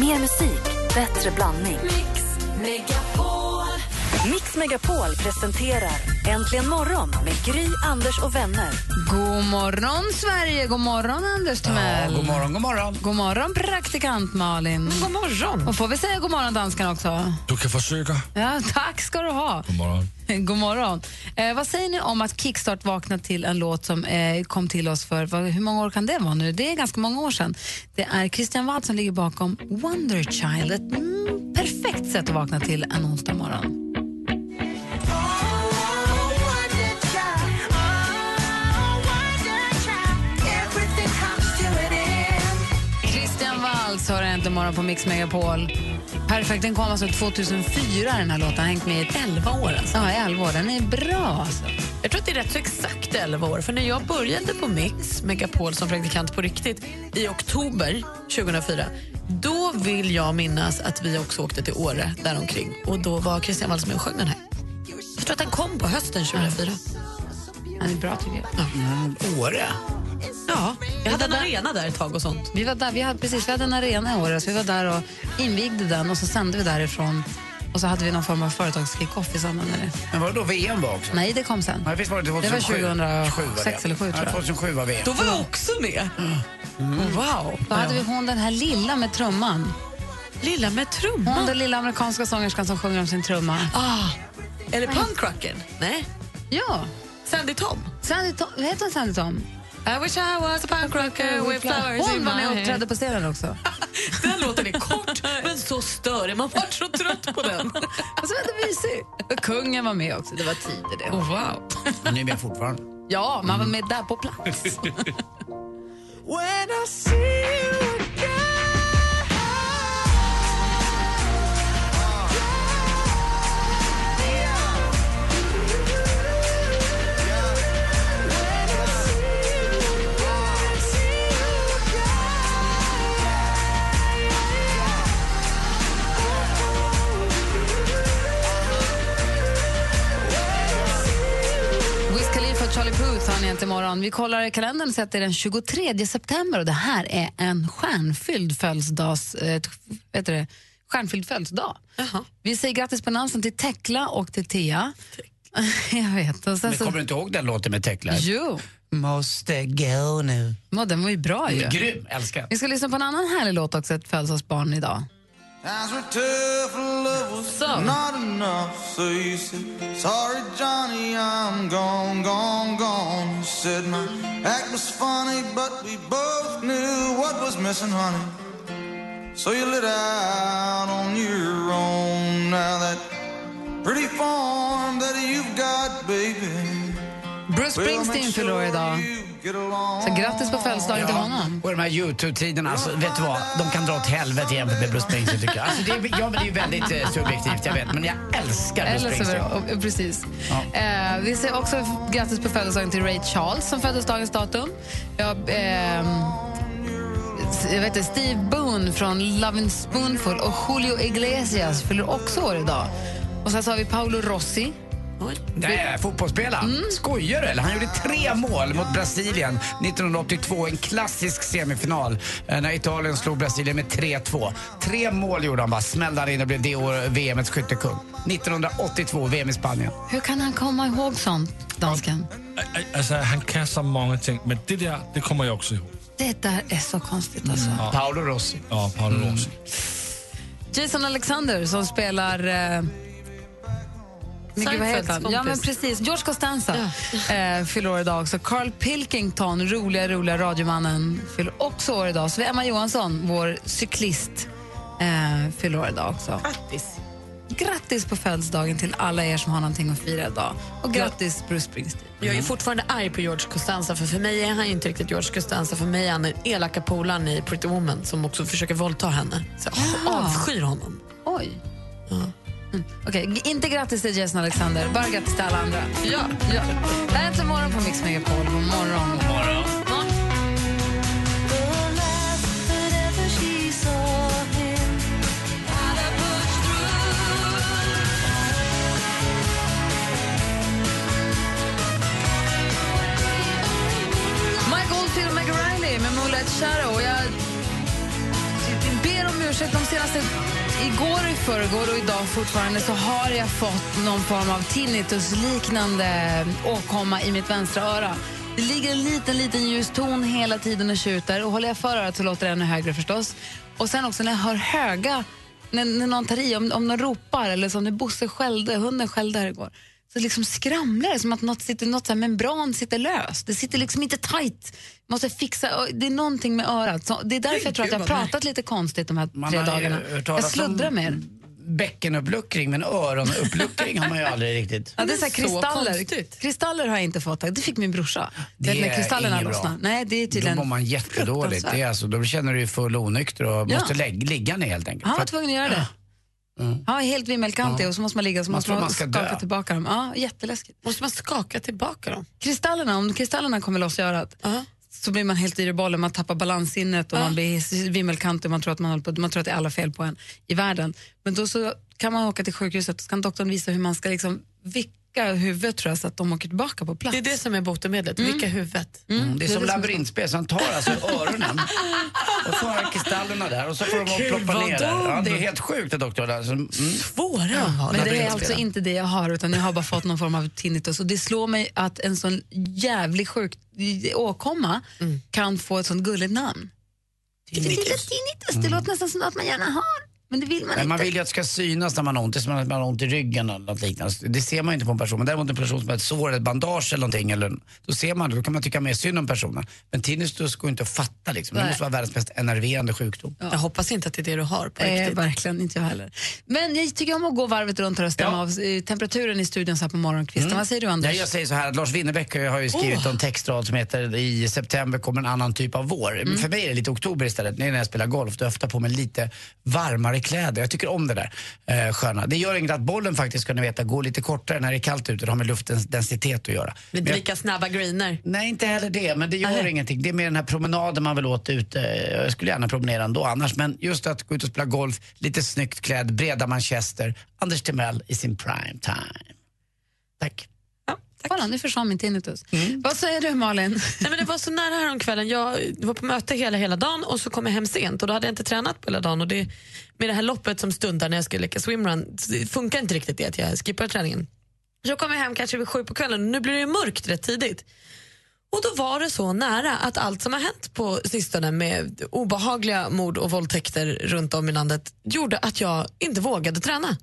Mer musik, bättre blandning. Mix Megapol. Mix Megapol presenterar Äntligen morgon med Gry, Anders och vänner. God morgon, Sverige! God morgon, Anders Timell. God morgon, god morgon. God morgon, praktikant Malin. God morgon. Och får vi säga god morgon, danskan också? Du kan försöka. Ja, tack ska du ha. God morgon. God morgon. Eh, vad säger ni om att Kickstart vaknade till en låt som eh, kom till oss för, vad, hur många år kan det vara nu? Det är ganska många år sedan. Det är Christian Wald som ligger bakom Wonder Child. Ett mm, perfekt sätt att vakna till en onsdag morgon. Christian Wald hör äntligen morgon på Mix Megapol. Perfekt, den kom alltså 2004 den här låten. Hängt med i 11 år alltså. Ja, i 11 år. Den är bra alltså. Jag tror att det är rätt så exakt 11 år. För när jag började på Mix Megapol som praktikant på riktigt i oktober 2004 då vill jag minnas att vi också åkte till Åre däromkring. Och då var Christian med och sjöng den här. Jag tror att den kom på hösten 2004. Den är bra tycker jag. Åre. Ja, jag hade en arena där ett tag och sånt. Vi var där, vi hade, precis, vi hade en arena i Åre, så vi var där och invigde den och så sände vi därifrån. Och så hade vi någon form av företagskick-off i samband med det. Men var det då VM var också? Nej, det kom sen. Nej, visst var det, Det var 2007 2006 eller 7 tror Ja, jag. 2007 var VM. Då var jag också med. Wow. Då hade vi hon den här lilla med trumman. Lilla med Hon trumman. den lilla amerikanska sångerskan som sjunger om sin trumma. Ah. Eller punkrocken? Nej. Ja, Sandy Tom? Sandy Tom, vad heter hon Sandy Tom? I wish I was a punk rocker with flowers Hon in var med och uppträdde på scenen också. Den låten är kort men så störig. Man var så trött på den. Alltså, vad mysig. Och kungen var med också. Det var tider det. Oh, wow. Han är med fortfarande. Ja, man var med där på plats. Inte imorgon. Vi kollar i kalendern och ser att det är den 23 september och det här är en stjärnfylld födelsedags... Det? Stjärnfylld födelsedag. Jaha. Vi säger grattis på namnsdagen till Tekla och till Thea. Jag vet. Och sen Men så, kommer du inte ihåg den låten med Tekla? jo, Måste gå nu. den var ju bra ju. Grym, älskar. Vi ska lyssna på en annan härlig låt också, ett födelsedagsbarn idag. Times were tough, love was not enough. So you said, Sorry, Johnny, I'm gone, gone, gone. You said my act was funny, but we both knew what was missing, honey. So you lit out on your own. Now that pretty form that you've got, baby. Bruce Springsteen fyller år idag. Så grattis på födelsedagen till honom. Och de här Youtube-tiderna, alltså, vet du vad? De kan dra åt helvete jämfört med Bruce Springsteen tycker jag. Alltså, det, är, ja, men det är väldigt eh, subjektivt, jag vet. Men jag älskar Bruce Springsteen. och- precis. Eh, vi säger också grattis på födelsedagen till Ray Charles som föddes dagens datum. Ja, ehm, s- jag vet inte, Steve Boone från Lovin' Spoonful och Julio Iglesias fyller också år idag. Och sen så har vi Paolo Rossi. Det är fotbollsspelaren. Skojar du eller? Han gjorde tre mål mot Brasilien 1982, en klassisk semifinal eh, när Italien slog Brasilien med 3-2. Tre mål gjorde han bara, smällde han in och blev det år VMets skyttekung. 1982, VM i Spanien. Hur kan han komma ihåg sånt, dansken? Alltså, han kan så många ting, men det där, det kommer jag också ihåg. Det där är så konstigt alltså. Paolo Rossi. Ja, Paolo Rossi. Jason Alexander som spelar... Eh, Mycket, vad heter han? Seinfelds Ja, men precis. George Costanza eh, fyller år idag också. Carl Pilkington, roliga, roliga radiomannen, fyller också år idag. Så vi Emma Johansson, vår cyklist, eh, fyller år idag också. Grattis. Grattis på födelsedagen till alla er som har någonting att fira idag. Och grattis Bruce Springsteen. Jag är fortfarande arg på George Costanza för för mig är han inte riktigt George Costanza. För mig är han den elaka polaren i Pretty Woman som också försöker våldta henne. Så jag avskyr honom. Oj. Mm. Okej, g- inte grattis till Jason Alexander, bara grattis till alla andra. Ja. Ja. Det här är Äntligen morgon på Mix Megapol. God morgon. God morgon. Och Meg Riley med Moonlight Shadow. Jag ursäkt, de senaste... Igår, i förrgår och idag fortfarande så har jag fått någon form av tinnitusliknande åkomma i mitt vänstra öra. Det ligger en liten, liten ljus ton hela tiden och tjuter och håller jag för örat så låter det ännu högre förstås. Och sen också när jag hör höga, när, när någon tar i, om, om någon ropar eller som när Bosse skällde, hunden skällde här igår, så liksom skramlar det som att något, sitter, något så här membran sitter löst. Det sitter liksom inte tight. Måste fixa, det är någonting med örat. Så det är därför jag tror att jag har pratat lite konstigt de här Man tre dagarna. Jag sluddrar mer. Bäckenuppluckring, men öronuppluckring har man ju aldrig riktigt. Ja, det är så kristaller. kristaller har jag inte fått. Det fick min brorsa. Det är kristallerna inget bra. Nej, det är Då tydligen mår man jättedåligt. Det är alltså, då känner du dig full onykter och Ja. måste ligga ner helt enkelt. Han var tvungen att göra det. Han var helt vimmelkantig och så måste man ligga och så Man måste man, man ska skaka dö. tillbaka dem. Ja, jätteläskigt. Måste man skaka tillbaka dem? Kristallerna, om kristallerna kommer loss i örat Ja. så blir man helt yr i bollen, man tappar balanssinnet och Ja. man blir vimmelkantig och man tror, att man, håller på, man tror att det är alla fel på en i världen. Men då så kan man åka till sjukhuset och så kan doktorn visa hur man ska liksom vicka huvudet tror jag, så att de åker tillbaka på plats. Det är det som är botemedlet, vicka huvudet. Mm, det är som det som är labyrintspel, så han tar alltså öronen och så har han kristallerna där och så får de Gud, ploppa ner där. Ja, det är helt sjukt det doktor. Alltså, mm. Svåra har. Men det är alltså inte det jag har, utan jag har bara fått någon form av tinnitus. Och det slår mig att en sån jävlig sjuk åkomma kan få ett sånt gulligt namn. Tinnitus. tinnitus. Det låter nästan som något man gärna har, men det vill man Men inte. man vill ju att det ska synas när man har ont. Det är som att man har ont i ryggen eller något liknande. Det ser man ju inte på en person. Men däremot en person som har ett sår, ett bandage eller någonting. Eller, då ser man det. Då kan man tycka mer synd om personen. Men tinnitus går inte att fatta liksom. Det Nej. måste vara världens mest enerverande sjukdom. Jag hoppas inte att det är det du har på Eh, riktigt. verkligen inte jag heller. Men jag tycker om att gå varvet runt här och stämma Ja. av eh, temperaturen i studion så här på morgonkvisten. Vad säger du Ja, Anders? jag säger så här att Lars Winnerbäck har ju skrivit en textrad som heter I september kommer en annan typ av vår. Mm. För mig är det lite oktober istället. Det är när jag spelar golf. Då jag tar på mig lite varmare kläder. Jag tycker om det där eh, sköna. Det gör inget att bollen faktiskt, ska ni veta, går lite kortare när det är kallt ute. Det har med luftens densitet att göra. Men inte lika snabba greener. Nej, inte heller det. Men det gör Nej. ingenting. Det är mer den här promenaden man vill åt ute. Jag skulle gärna promenera ändå annars. Men just att gå ut och spela golf, lite snyggt klädd, breda manchester. Anders Timell i sin prime time. Tack. Kolla, nu försvann min tinnitus. Mm. Vad säger du Malin? Nej, men det var så nära här om kvällen. Jag var på möte hela, hela dagen och så kom jag hem sent och då hade jag inte tränat på hela dagen. Och det, med det här loppet som stundar när jag ska leka swimrun funkar inte riktigt det att jag skippar träningen. Så jag kom jag hem kanske vid sju på kvällen och nu blir det mörkt rätt tidigt. Och då var det så nära att allt som har hänt på sistone med obehagliga mord och våldtäkter runt om i landet gjorde att jag inte vågade träna.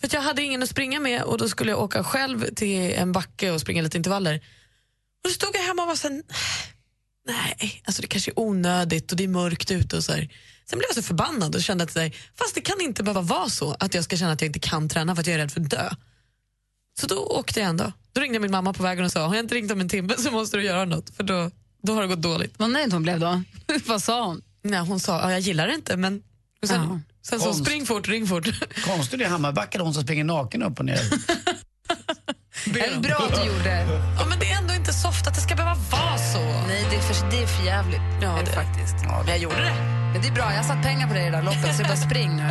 För jag hade ingen att springa med och då skulle jag åka själv till en backe och springa lite intervaller. Och då stod jag hemma och var så här, nej, alltså det kanske är onödigt och det är mörkt ute och så här. Sen blev jag så förbannad och kände att här, fast det kan inte behöva vara så att jag ska känna att jag inte kan träna för att jag är rädd för att dö. Så då åkte jag ändå. Då ringde min mamma på vägen och sa, har jag inte ringt om en timme så måste du göra något för då, då har det gått dåligt. Vad nöjd hon blev då. Vad sa hon? Nej, hon sa, ja, jag gillar det inte men och sen. sen så Konst. spring fort, ring fort. Konstigt det är Hammarbacken, hon som springer naken upp och ner. Det är bra att du gjorde. ja, men det är ändå inte så ofta att det ska behöva vara så. Nej, det är för, det är för jävligt. Ja, är det det- faktiskt. Men jag gjorde det. Men det är bra, jag har satt pengar på det i det där loppet så det bara spring nu.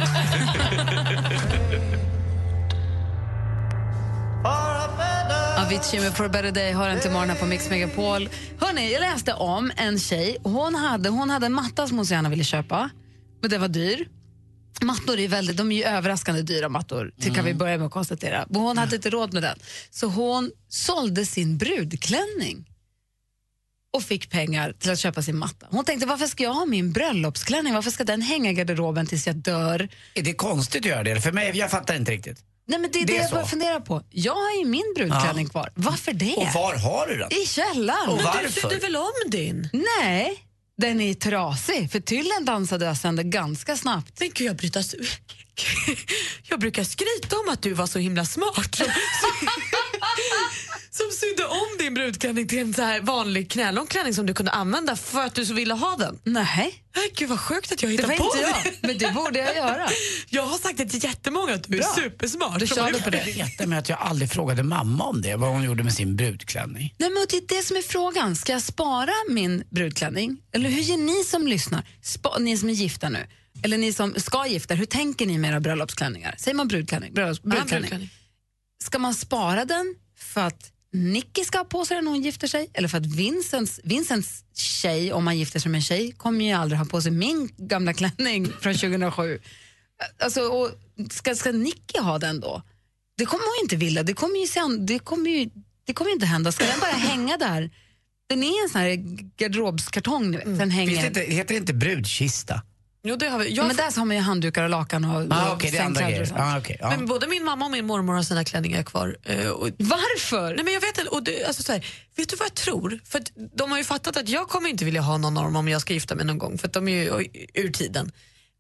Avicii med For a better day hör en till morgon här på Mix Megapol. Hörrni, jag läste om en tjej. Hon hade, hon hade en matta som hon så gärna ville köpa, men den var dyr. Mattor är väldigt, de är ju överraskande dyra mattor, det kan vi börja med att konstatera. Men hon hade inte råd med den. Så hon sålde sin brudklänning och fick pengar till att köpa sin matta. Hon tänkte, varför ska jag ha min bröllopsklänning? Varför ska den hänga i garderoben tills jag dör? är det konstigt att göra det? För mig, jag fattar inte riktigt. Nej, men det är det, Det jag så. bara funderar på. Jag har ju min brudklänning kvar. Varför det? Och var har du den? I källaren. Och Men du varför? sydde väl om din? Nej, den är trasig. För tyllen dansade jag sönder ganska snabbt. Men gud, jag, bryter, jag brukar skryta om att du var så himla smart som, sydde om din brudklänning till en så här vanlig knälång klänning som du kunde använda för att du så ville ha den. Nej, Gud vad sjukt att jag det hittade var på inte det. jag. Men det borde jag göra. Jag har sagt det till jättemånga att du Bra. är supersmart. Då Som kör har vi gjort på det. Jag vet med att jag aldrig frågade mamma om det, vad hon gjorde med sin brudklänning. Nej, men det är det som är frågan. Ska jag spara min brudklänning? Eller hur gör ni som lyssnar? Spa, ni som är gifta nu. Eller ni som ska gifta hur tänker ni med era bröllopsklänningar? Säger man brudklänning? Bröllops, Ja, brudklänning. brudklänning. Ska man spara den för att Nicky ska ha på sig den när hon gifter sig eller för att Vincents, Vincents tjej, om han gifter sig med en tjej, kommer ju aldrig ha på sig min gamla klänning från 2007. Alltså, och ska, ska Nicky ha den då? Det kommer hon inte vilja. Det kommer ju, sen, det kommer ju det kommer inte hända. Ska den bara hänga där? Den är en sån här garderobskartong, ni vet. Den hänger. Finns det inte, heter det inte brudkista? Jo, det har vi. Ja, Jag men där har man ju handdukar och lakan och, Ah, andra sängkläder grejer. och sånt. Ah, okej, ja. Men både min mamma och min mormor har sina klänningar kvar. eh, Och, Varför? nej men jag vet inte, och det, alltså så här, vet du vad jag tror? För de har ju fattat att jag kommer inte vilja ha någon av dem om jag ska gifta mig någon gång för att de är ju ur tiden.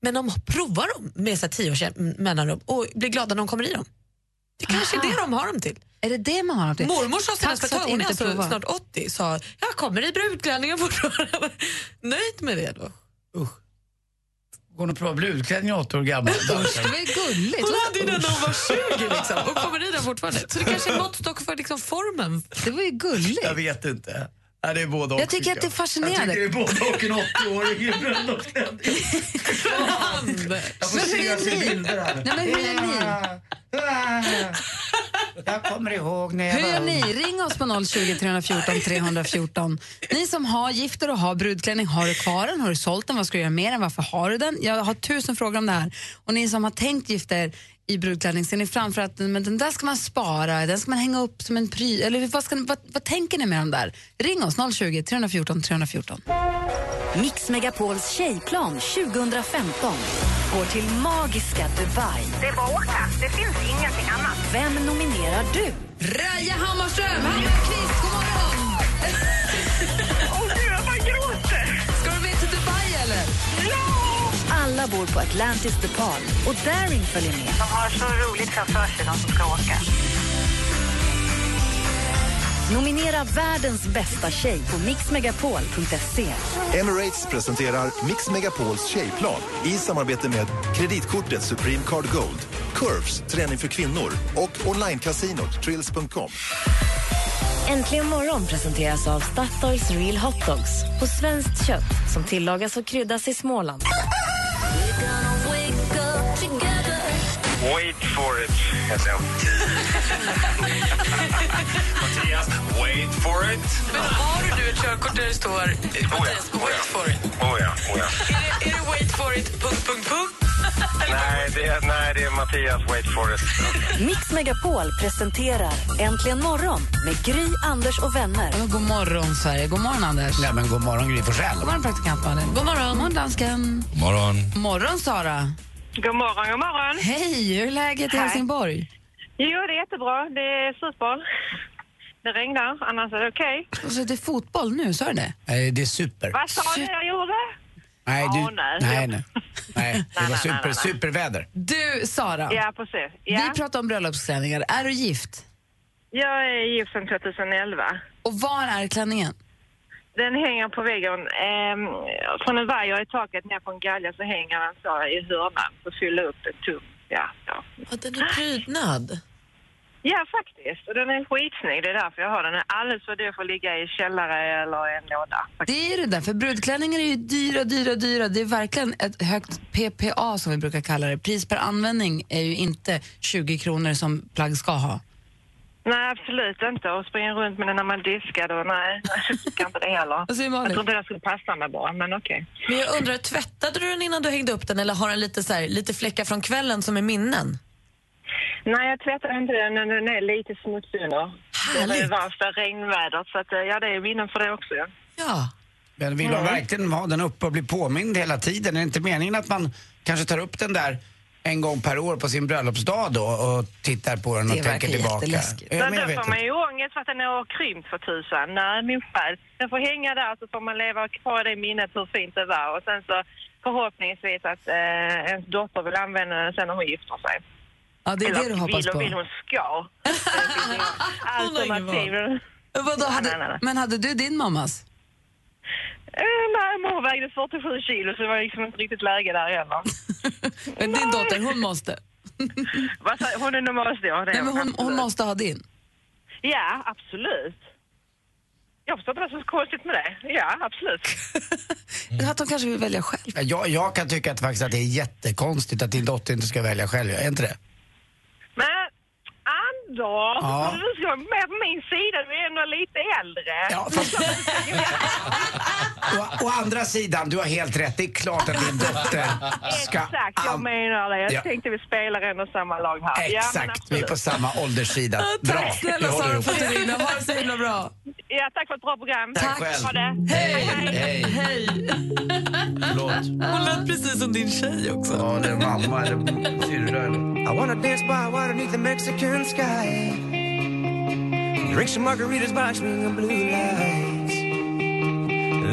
Men de provar dem med så här tio års mellanrum och blir glada när de kommer i dem. Det kanske är det de har dem till. Är det det man har något till? Mormor sa senast hon är alltså prova. snart 80, sa jag kommer i brudklänningen fortfarande. Nöjd med det då. Går hon och provar brudklänning åtta år gammal? Det var ju gulligt. Hon hade ju den när hon var 20 liksom, och kommer i den fortfarande. Så det kanske är måttstock för liksom formen. Det var ju gulligt. Jag vet inte. Ja, det är både och, Jag tycker att det är fascinerande. Jag tycker det är både och en 80-åring i bröllopsklänning. Jag får Men hur se, är bilder här. Nej, men hur är ni? Jag kommer ihåg när jag Hur gör var ni? Ring oss på 020 314 314. Ni som har gifter och har brudklänning, har du kvar den? Har du sålt den? Vad ska du göra med den? Varför har du den? Jag har tusen frågor om det här. Och ni som har tänkt gifta er i brudklänning, ser ni framför att men den där ska man spara, den ska man hänga upp som en pryl? Eller vad, ska, vad, vad tänker ni med de där? Ring oss 020 314 314. Mix Megapols tjejplan 2015 går till magiska Dubai. Det är bara att åka. Det finns ingenting annat. Vem nominerar du? Raja Hammarström, Hammarkvist, god morgon! Alla bor på Atlantis DePaul och Daring följer med. De har så roligt framför sig, de som ska åka. Nominera världens bästa tjej på mixmegapol.se. Emirates presenterar Mix Megapols tjejplan i samarbete med kreditkortet Supreme Card Gold, Curves, träning för kvinnor och onlinekasinot Trills.com. Äntligen morgon presenteras av Statoils Real Hot Dogs på svenskt kött som tillagas och kryddas i Småland. Wait for it, heter jag. Mattias, wait for it. Men har du ett körkort där det står Mattias, wait for it? Oh ja, oh ja. Är det, är det wait for it, punkt, punkt, punkt? Nej, det är, nej, det är Mattias, wait for it. Mix Megapol presenterar Äntligen morgon med Gry, Anders och vänner. Ja, men god morgon, Sverige. God morgon, Anders. Ja, men god morgon Gry Forssell. God morgon, praktikant Malin. God morgon. God morgon, dansken. Morgon. morgon, Sara. God morgon, god morgon. Hej, hur är läget i Hej. Helsingborg? Jo, det är jättebra. Det är fotboll. Det regnar, annars är det okej. Alltså, det är fotboll nu, sa du det? Nej, det är super. Vad sa du jag gjorde? Nej, du, Ja, nej. nej, nej. Nej, det var super, superväder. Du, Sara. Ja, precis. Ja. Vi pratar om bröllopsklänningar. Är du gift? Jag är gift sedan 2011. Och var är klänningen? Den hänger på väggen. Ehm, från en vajer i taket ner på en galge så hänger den så i hörnan. Så fyller upp en tum. Ja, ja. Den är prydnad. ja, faktiskt. Och den är skitsnygg. Det är därför jag har den. Den är alldeles för dyr för att ligga i källare eller en låda. Det är det där, för brudklänningar är ju dyra, dyra, dyra. Det är verkligen ett högt PPA som vi brukar kalla det. Pris per användning är ju inte 20 kronor som plagg ska ha. Nej, absolut inte. Och springa runt med den när man diskar då, nej. Jag tycker inte det heller. Säger Jag inte det skulle passa mig bra, men okej. Men jag undrar, tvättade du den innan du hängde upp den eller har den lite, så här, lite fläckar från kvällen som är minnen? Nej, jag tvättar inte den när den är lite smutsig under. Det är det Härligt. värsta regnvädret, så att, eh, ja, det är minnen för det också. Ja. Ja. Men vill man verkligen ha den uppe och bli påmind hela tiden? Är det inte meningen att man kanske tar upp den där en gång per år på sin bröllopsdag då och tittar på den och Det tänker tillbaka? Ja, Men då får man ju ångest för att den har krympt för tusan. Nej, min själ. Den får hänga där så får man leva kvar i det minnet hur fint det var. Och sen så förhoppningsvis att eh, ens dotter vill använda den sen när hon gifter sig. Ja, det är Eller det du hoppas vill och på. vill hon ska. Det Alternativ. Vadå, hade, men hade du din mammas? Eh, nej, men hon vägde 47 kilo så det var liksom inte riktigt läge där heller. Men din dotter, hon måste. Vad sa- Hon är normalt ja, det är Nej, men hon, hon absolut. måste ha din. Ja, absolut. Jag förstår inte vad som är så konstigt med det. Ja, absolut. Att hon kanske vill välja själv. Ja, Jag, jag kan tycka att, faktiskt att det är jättekonstigt att din dotter inte ska välja själv. Är inte det? Ålder. Ja. Du ska vara med på min sida, du är ändå lite äldre. Ja, fast... å, å andra sidan, du har helt rätt. Det är klart att din dotter ska... Exakt, jag menar det. Jag Ja. tänkte vi spelar ändå samma lag här. Ja, Exakt, vi är på samma ålderssida. Bra, Tack snälla Sara för att du ringde. Ha det så himla bra. Ja, tack för ett bra program. Tack själv. Ha det. Hej! Hej. Hej! Förlåt. Hon lät precis som din tjej också. Ja, det är mamma eller syrra. I wanna dance by water beneath the Mexican sky. Drink some margaritas by swinging blue lights.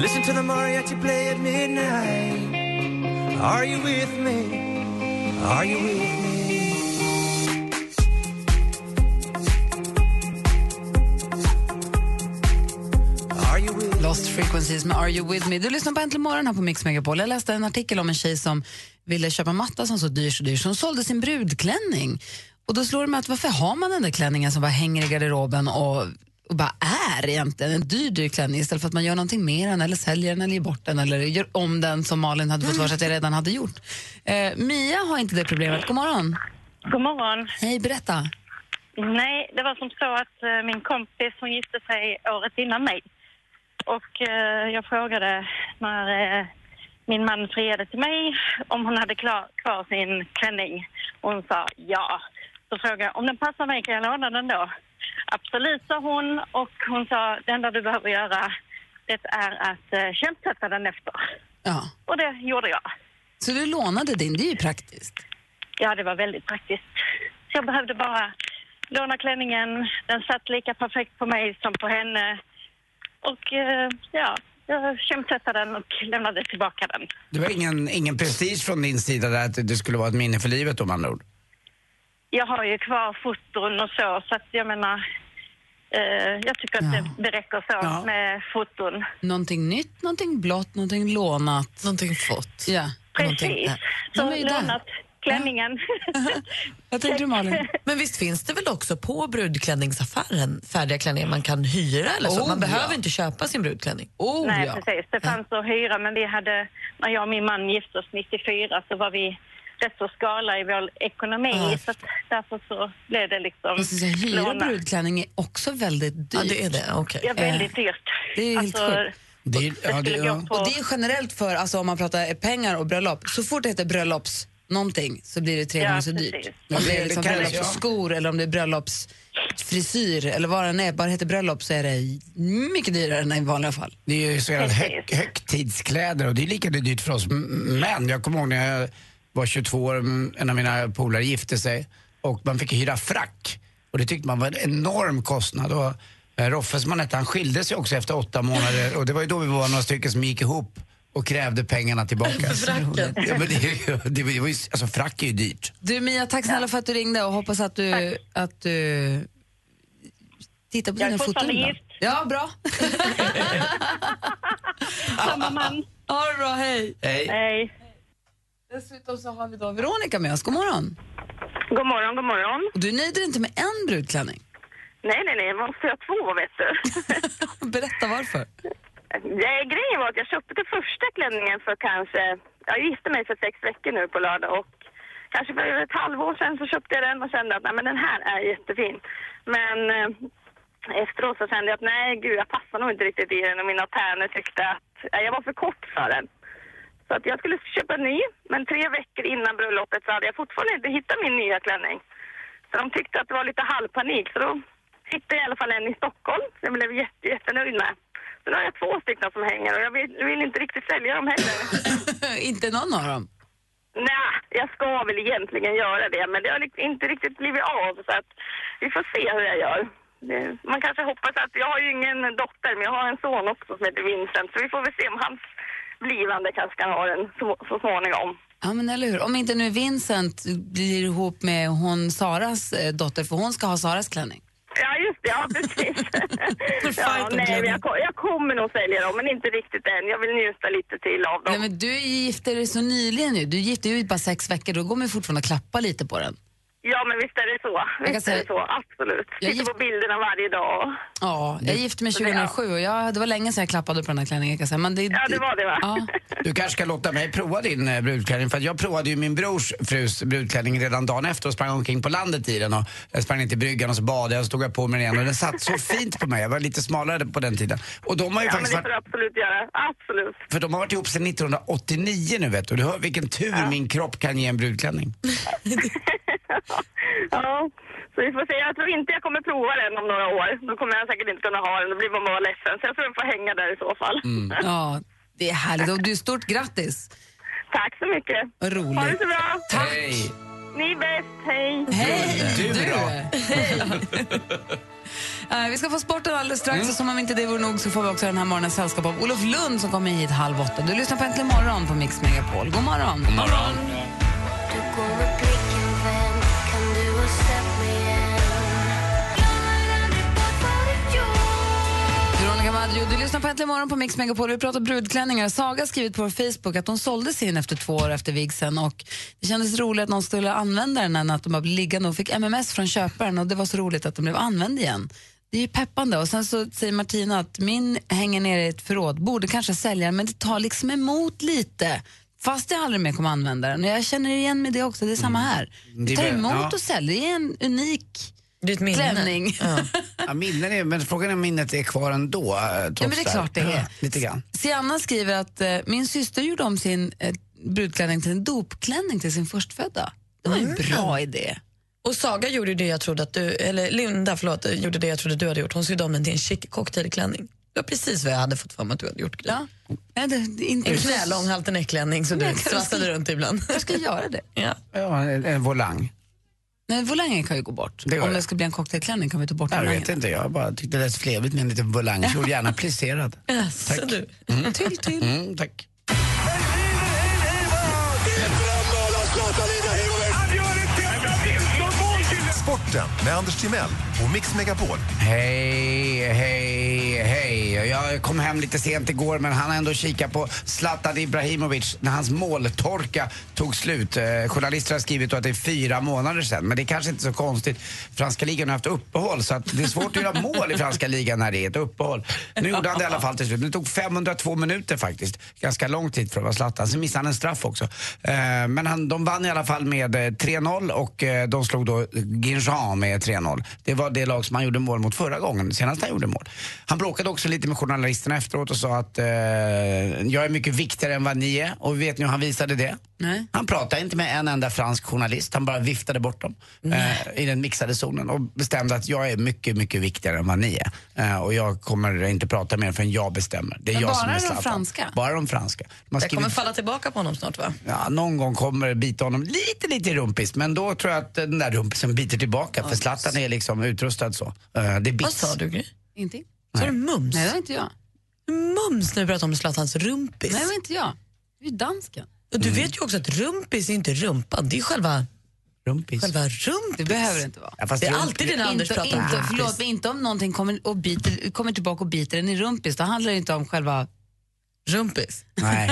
Listen to the mariachi play at midnight. Are you with me? Are you with me? Lost Frequencies med Are You With Me. Du lyssnar på Äntligen morgon här på Mix Megapol. Jag läste en artikel om en tjej som ville köpa matta som så dyr så dyr så hon sålde sin brudklänning. Och då slår det mig att varför har man den där klänningen som bara hänger i garderoben och, och bara är egentligen en dyr, dyr klänning istället för att man gör någonting med den eller säljer den eller ger bort den eller gör om den som Malin hade fått för sig att jag redan hade gjort. Eh, Mia har inte det problemet. God morgon. God morgon. Hej, berätta. Nej, det var som så att eh, min kompis hon gifte sig året innan mig. Och eh, jag frågade när eh, min man friade till mig om hon hade klar, kvar sin klänning. Och hon sa ja. Så frågade jag om den passar mig kan jag låna den då? Absolut, sa hon. Och hon sa det enda du behöver göra det är att eh, köpsätta den efter. Ja. Och det gjorde jag. Så du lånade din, det är ju praktiskt. Ja, det var väldigt praktiskt. Så jag behövde bara låna klänningen. Den satt lika perfekt på mig som på henne. Och eh, ja, jag köpsatte den och lämnade tillbaka den. Det var ingen, ingen prestige från din sida där att det skulle vara ett minne för livet om andra ord? Jag har ju kvar foton och så, så att jag menar... Eh, jag tycker att det, det räcker så Ja. med foton. Någonting nytt, någonting blått, någonting lånat. Någonting fått. Ja. Precis. Så De är ju där. lånat klänningen. Vad tänkte du Malin? Men visst finns det väl också på brudklänningsaffären färdiga klänningar man kan hyra eller så? Oh, man behöver ja. inte köpa sin brudklänning. Oh, Nej, ja. precis. Det fanns att hyra, men vi hade... När jag och min man gifte oss 94 så var vi rätt så skala i vår ekonomi. Ja, så att därför så blev det liksom... Hyra låna. brudklänning är också väldigt dyrt. Ja, det är det. Okej. Ja, väldigt dyrt. Det är helt alltså, sjukt. Det, är- ja, det, ja. Och det är generellt för, alltså om man pratar pengar och bröllop, så fort det heter bröllops någonting så blir det tre Ja, gånger så precis. dyrt. Om det är liksom det bröllopsskor eller om det är bröllopsfrisyr eller vad den är, bara det heter bröllop så är det mycket dyrare än i vanliga fall. Det är ju så kallade hög, högtidskläder och det är lika dyrt för oss män. Jag kommer ihåg när jag var 22 år, mm, en av mina polare gifte sig och man fick hyra frack. Och det tyckte man var en enorm kostnad. Och eh, Roffe som han hette, han skilde sig också efter åtta månader och det var ju då vi var några stycken som gick ihop och krävde pengarna tillbaka. Fracken. Ja, men det, är ju- det, var ju, alltså frack är ju dyrt. Du Mia, tack snälla för att du ringde och hoppas att du, att du tittar på Jag är dina foton fortfarande ibland. gift. Ja, bra. Samma man. ha det bra, hej. Hej. Nej. Dessutom så har vi då Veronica med oss. God morgon. God morgon, god morgon. Och du nöjde inte med en brudklänning. Nej, nej, nej. Man måste ha två, vet du. Berätta varför. Nej, grejen var att jag köpte den första klänningen för kanske... Jag gifte mig för sex veckor nu på lördag och kanske för ett halvår sedan så köpte jag den och kände att nej, men den här är jättefin. Men eh, efteråt så kände jag att nej, gud, jag passar nog inte riktigt i den och mina tärnor tyckte att ja, jag var för kort för den. Så att jag skulle köpa en ny, men tre veckor innan bröllopet så hade jag fortfarande inte hittat min nya klänning. Så de tyckte att det var lite halvpanik, så då hittade jag i alla fall en i Stockholm som jag blev jätte, jättenöjd med. Så nu har jag två stycken som hänger och jag vill, vill inte riktigt sälja dem heller. inte någon av dem. Nej, jag ska väl egentligen göra det, men det har liksom inte riktigt blivit av. Så att vi får se hur jag gör. Man kanske hoppas att, jag har ju ingen dotter, men jag har en son också som heter Vincent. Så vi får väl se om hans blivande kanske kan ha den så, så småningom. Ja, men eller hur. Om inte nu Vincent blir ihop med hon Saras eh, dotter, för hon ska ha Saras klänning. Ja, just det. Ja, precis. ja, nej, jag, jag kommer nog sälja dem, men inte riktigt än. Jag vill njuta lite till av dem. Nej, men du gifte dig så nyligen nu. Du gifte dig ju bara sex veckor, då går man ju fortfarande att klappa lite på den. Ja, men visst är det så. kan Visst är säga- det så, absolut. Jag Tittar på bilderna varje dag. Ja, jag gifte mig 2007 och jag, det var länge sedan jag klappade på den här klänningen. Kan säga. Men det, Ja, det var det va? Ja. Du kanske ska låta mig prova din eh, brudklänning för jag provade ju min brors frus brudklänning redan dagen efter och sprang omkring på landet i den och jag sprang in till bryggan och så badade jag och så tog jag på mig den igen och den satt så fint på mig. Jag var lite smalare på den tiden. Och de har ju Ja, men faktiskt det får varit, du absolut göra. Absolut. för de har varit ihop sedan 1989 nu vet du. Du hör vilken tur min kropp kan ge en brudklänning. Ja, så vi får se. Jag tror inte jag kommer prova den om några år. Då kommer jag säkert inte kunna ha den. Då blir man bara ledsen. Så jag tror den får hänga där i så fall. ja, det är härligt. Och du, stort grattis. Tack så mycket. Roligt. Ha det så bra. Hej! Ni är bäst. Hej. Hej! Du då? Eh, vi ska få sporten alldeles strax och som om inte det vore nog så får vi också den här morgonens sällskap av Olof Lund som kommer hit halv åtta. Du lyssnar på Äntligen morgon på Mix Megapol. God morgon. God morgon. Veronica Maggio, du lyssnar på Äntligen morgon på Mix Megapol. Vi pratar brudklänningar. Saga har skrivit på Facebook att hon sålde sin efter två år efter vigseln och det kändes roligt att någon skulle använda den när att de bara blev liggande och fick MMS från köparen och det var så roligt att den blev använd igen. Det är ju peppande. Och sen så säger Martina att min hänger nere i ett förråd, borde kanske sälja den men det tar liksom emot lite. Fast jag aldrig mer kommer använda den. Och jag känner igen mig det också, det är samma här. Det tar emot och säljer, det är en unik Det är ett minne. klänning. Ja, minnen är, men frågan är om minnet är kvar ändå. eh, Ja, men det är klart det är. Ja, lite grann. Sianna skriver att eh, min syster gjorde om sin eh, brudklänning till en dopklänning till sin förstfödda. Det var en bra idé. Och Saga gjorde det jag trodde att du, eller Linda förlåt, gjorde det jag trodde du hade gjort. Hon sydde om den till en chic cocktailklänning. Det var precis vad jag hade fått för mig att du hade gjort. Ja. Nej, det, det är inte En knälång halterneckklänning så du Nej, jag svassade runt ibland. Jag ska göra det. ja. Ja, en, en volang. Nej, volangen kan ju gå bort. Det Om det. ska bli en cocktailklänning kan vi ta bort Jag volangen. vet inte, jag bara tyckte det lät trevligt med en liten volangkjol, gärna plisserad. Tack. Du. Till, till. Mm, tack. Sporten med Anders Timell på Mix Megapol. Hej, hej, hej. Jag kom hem lite sent igår men han har ändå kikat på Zlatan Ibrahimovic när hans måltorka tog slut. Eh, journalister har skrivit att det är fyra månader sedan men det är kanske inte så konstigt. Franska ligan har haft uppehåll så att det är svårt att göra mål i franska ligan när det är ett uppehåll. Nu gjorde han det i alla fall till slut. Det tog 502 minuter faktiskt. Ganska lång tid för att vara Zlatan. Sen missade han en straff också. Eh, men han, de vann i alla fall med eh, 3-0 och eh, de slog då Guingamp med 3-0. Det var det lag som han gjorde mål mot förra gången, senast han gjorde mål. Han bråkade också lite med journalisterna efteråt och sa att eh, jag är mycket viktigare än vad ni är. Och vet ni hur han visade det? Nej. Han pratade inte med en enda fransk journalist, han bara viftade bort dem eh, i den mixade zonen och bestämde att jag är mycket, mycket viktigare än vad ni är. Eh, och jag kommer inte prata mer förrän jag bestämmer. Det är Men jag bara som är de Zlatan. franska? Bara de franska. De Det kommer falla tillbaka på honom snart va? ja, någon gång kommer det bita honom lite, lite i rumpis men då tror jag att den där rumpisen biter tillbaka för Zlatan är liksom utrustad så. Eh, det är Vad bits. sa du Gry? Ingenting. Sa du mums? Nej, det var inte jag. Mums när vi pratar om Zlatans rumpis. Nej, det var inte jag. Det är ju dansken. Och du vet ju också att rumpis är inte rumpan, det är själva, Rumpis. själva rumpis. Det behöver det inte vara. Ja, fast Det är rump- alltid det när Anders Inte, pratar om inte, förlåt, men inte om någonting kommer, och biter, kommer tillbaka och biter en i rumpis. Då handlar det inte om själva... Rumpis. Nej.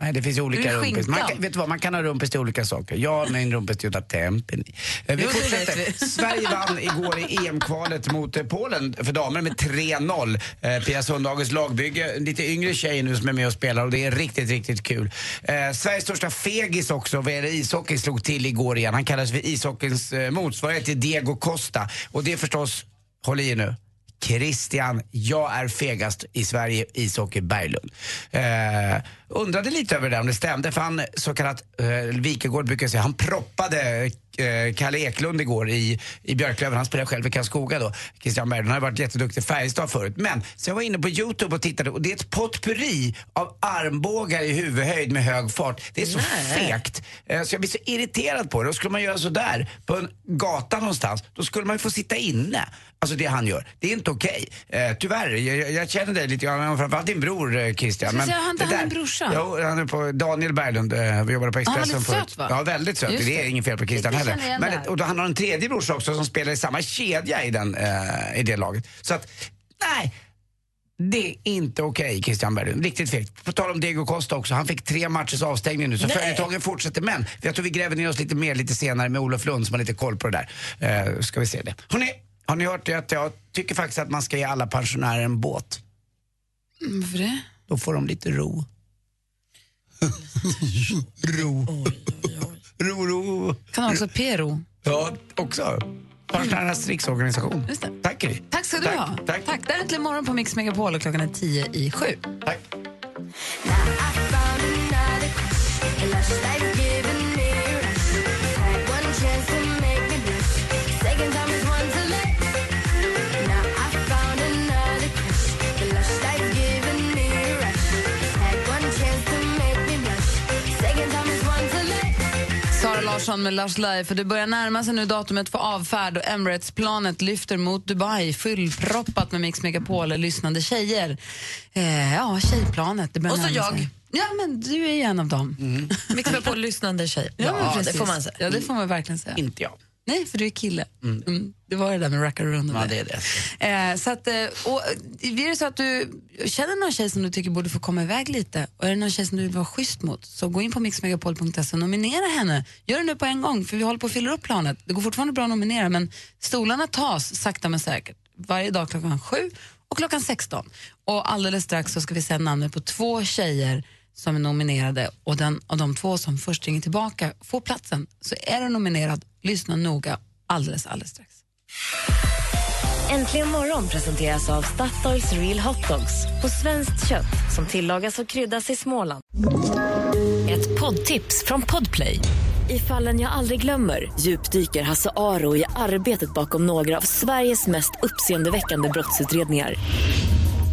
Nej, det finns ju olika rumpis. Man kan, vet du vad, man kan ha rumpis till olika saker. Jag har min rumpis till att tempen. Eh, Vi Jo, fortsätter. Sverige vann igår i EM-kvalet mot eh, Polen för damer med 3-0. Eh, Pia Sundhages lagbygge, lite yngre tjej nu som är med och spelar och det är riktigt, riktigt kul. Eh, Sveriges största fegis också vad gäller ishockey slog till igår igen. Han kallas för ishockeyns eh, motsvarighet till Diego Costa. Och det är förstås, håll i nu, Christian, jag är fegast i Sverige ishockey Berglund. Eh, undrade lite över det om det stämde för han så kallat, eh, Wikegård brukar säga, han proppade eh, Kalle Eklund igår i, i Björklöven. Han spelar själv i Karlskoga då. Christian Berglund han har varit jätteduktig Färjestad förut. Men så jag var inne på Youtube och tittade och det är ett potpurri av armbågar i huvudhöjd med hög fart. Det är så fegt. Eh, så jag blir så irriterad på det. Och skulle man göra så där på en gata någonstans, då skulle man ju få sitta inne. Alltså det han gör. Det är inte okej. Eh, tyvärr, jag, jag- jag känner dig lite grann, framförallt din bror eh, Christian. Jag säga, har inte han en där- brorsa? Jo, han är på Daniel Berglund, eh, vi jobbade på Han Expressen förut. söt, va? Ja, väldigt söt. Just Det är inget fel på Christian heller. Jag Men, och då, han har en tredje brorsa också som spelar i samma kedja i, den, eh, i det laget. Så att, nej. Det är inte okej Christian Berglund, riktigt fegt. På tal om Diego Costa också, han fick tre matchers avstängning nu så följetongen fortsätter. Men jag tror vi gräver ner oss lite mer lite senare med Olof Lund som har lite koll på det där. Uh, ska vi se det. Hörrni, har ni hört det att jag tycker faktiskt att man ska ge alla pensionärer en båt? Mm, Varför det? Då får de lite ro. ro. ro, ro. Kan också PRO. Ja, också. Pensionärernas riksorganisation. Just det. Tack Gry. Tack ska du Tack, ha. tack. Tack. Det är Äntligen morgon på Mix Megapol och klockan är tio i sju. Tack. Larsson med Lars Life. Det börjar närma sig nu datumet för avfärd och Emirates-planet lyfter mot Dubai fullproppat med Mix Megapol lyssnande tjejer. Eh, ja, tjejplanet. Det Och så jag. sig. Ja, men du är en av dem. Mix på lyssnande tjej. Ja, men det får man säga. Ja, det får man verkligen säga. Inte jag. Nej, för du är kille. Mm. Det var det där med rackarundan. Ja, det är det. Eh, så att, eh, och, är det så att du känner någon tjej som du tycker borde få komma iväg lite och är det någon tjej som du vill vara schysst mot så gå in på mixmegapol.se och nominera henne. Gör det nu på en gång för vi håller på att fylla upp planet. Det går fortfarande bra att nominera men stolarna tas sakta men säkert varje dag klockan sju och klockan 16. Och alldeles strax så ska vi säga namnet på två tjejer som är nominerade och den av de två som först ringer tillbaka får platsen. Så är du nominerad, lyssna noga alldeles, alldeles strax. Äntligen morgon presenteras av Statoils Real Hot Dogs på svenskt kött som tillagas och kryddas i Småland. Ett poddtips från Podplay. I fallen jag aldrig glömmer djupdyker Hasse Aro i arbetet bakom några av Sveriges mest uppseendeväckande brottsutredningar.